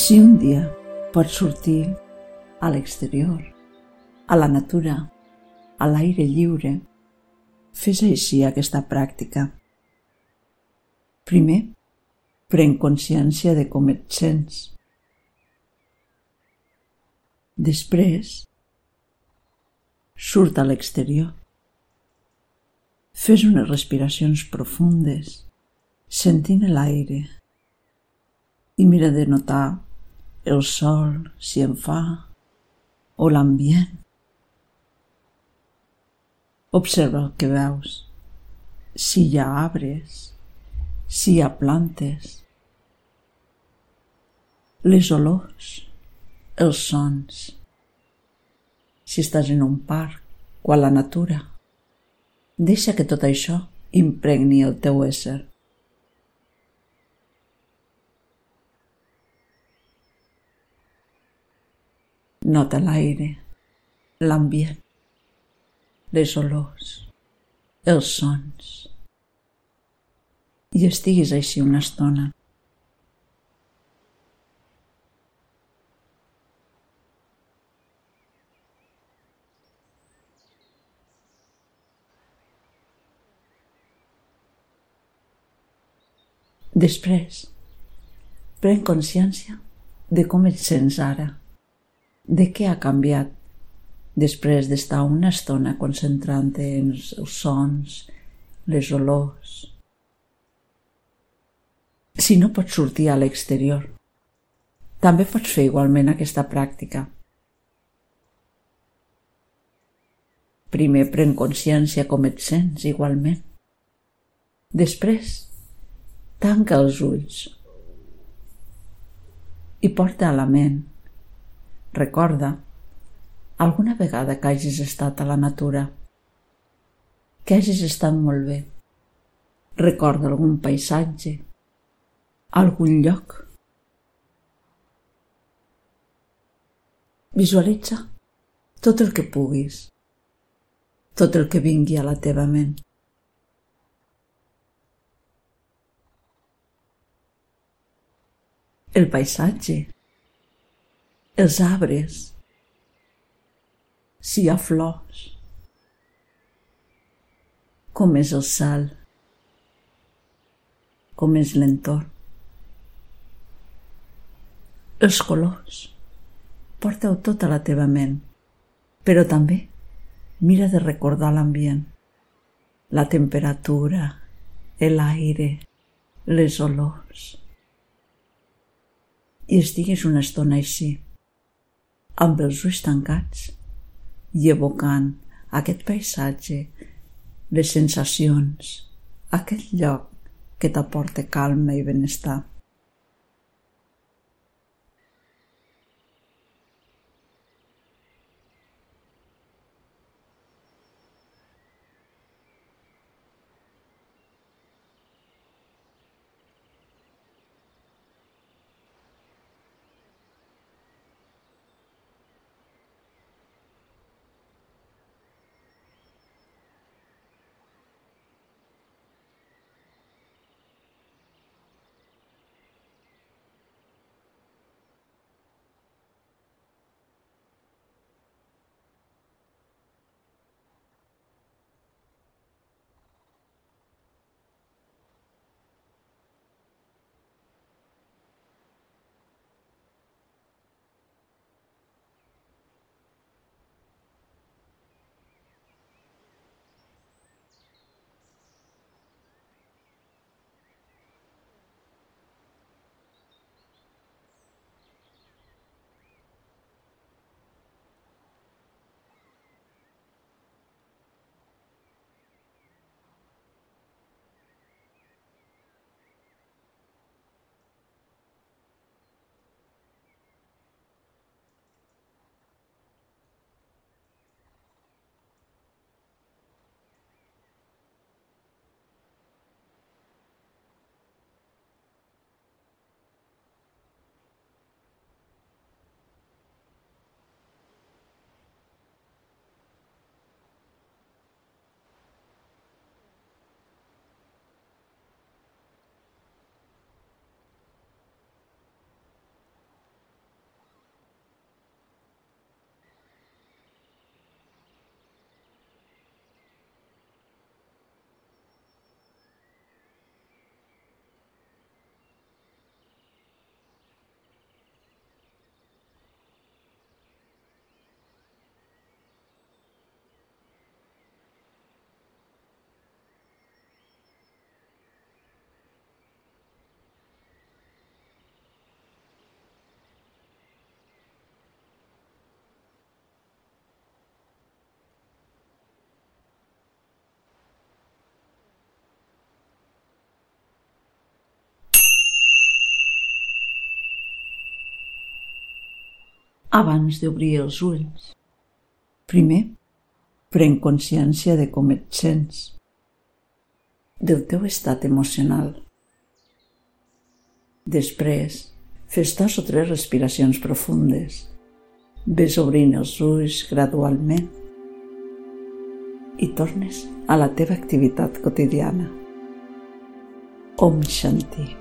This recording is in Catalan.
Si un dia pots sortir a l'exterior, a la natura, a l'aire lliure, fes així aquesta pràctica. Primer, pren consciència de com et sents. Després, surt a l'exterior. Fes unes respiracions profundes, sentint l'aire i mira de notar el sol, si en fa, o l'ambient. Observa el que veus, si hi ha arbres, si hi ha plantes, les olors, els sons. Si estàs en un parc o a la natura, deixa que tot això impregni el teu ésser. Nota l'aire, l'ambient, les olors, els sons. I estiguis així una estona. Després, pren consciència de com et sents ara de què ha canviat després d'estar una estona concentrant en els sons, les olors. Si no pots sortir a l'exterior, també pots fer igualment aquesta pràctica. Primer pren consciència com et sents igualment. Després, tanca els ulls i porta a la ment Recorda alguna vegada que hagis estat a la natura, que hagis estat molt bé. Recorda algun paisatge, algun lloc. Visualitza tot el que puguis, tot el que vingui a la teva ment. El paisatge, els arbres, si hi ha flors, com és el cel, com és l'entorn. Els colors, porta-ho tot a la teva ment, però també mira de recordar l'ambient, la temperatura, l'aire, les olors. I estiguis una estona així, amb els ulls tancats i evocant aquest paisatge, les sensacions, aquest lloc que t'aporta calma i benestar. Abans d'obrir els ulls. Primer, pren consciència de com et sents, del teu estat emocional. Després, fes dos o tres respiracions profundes. Ves obrint els ulls gradualment i tornes a la teva activitat quotidiana. Om Shanti.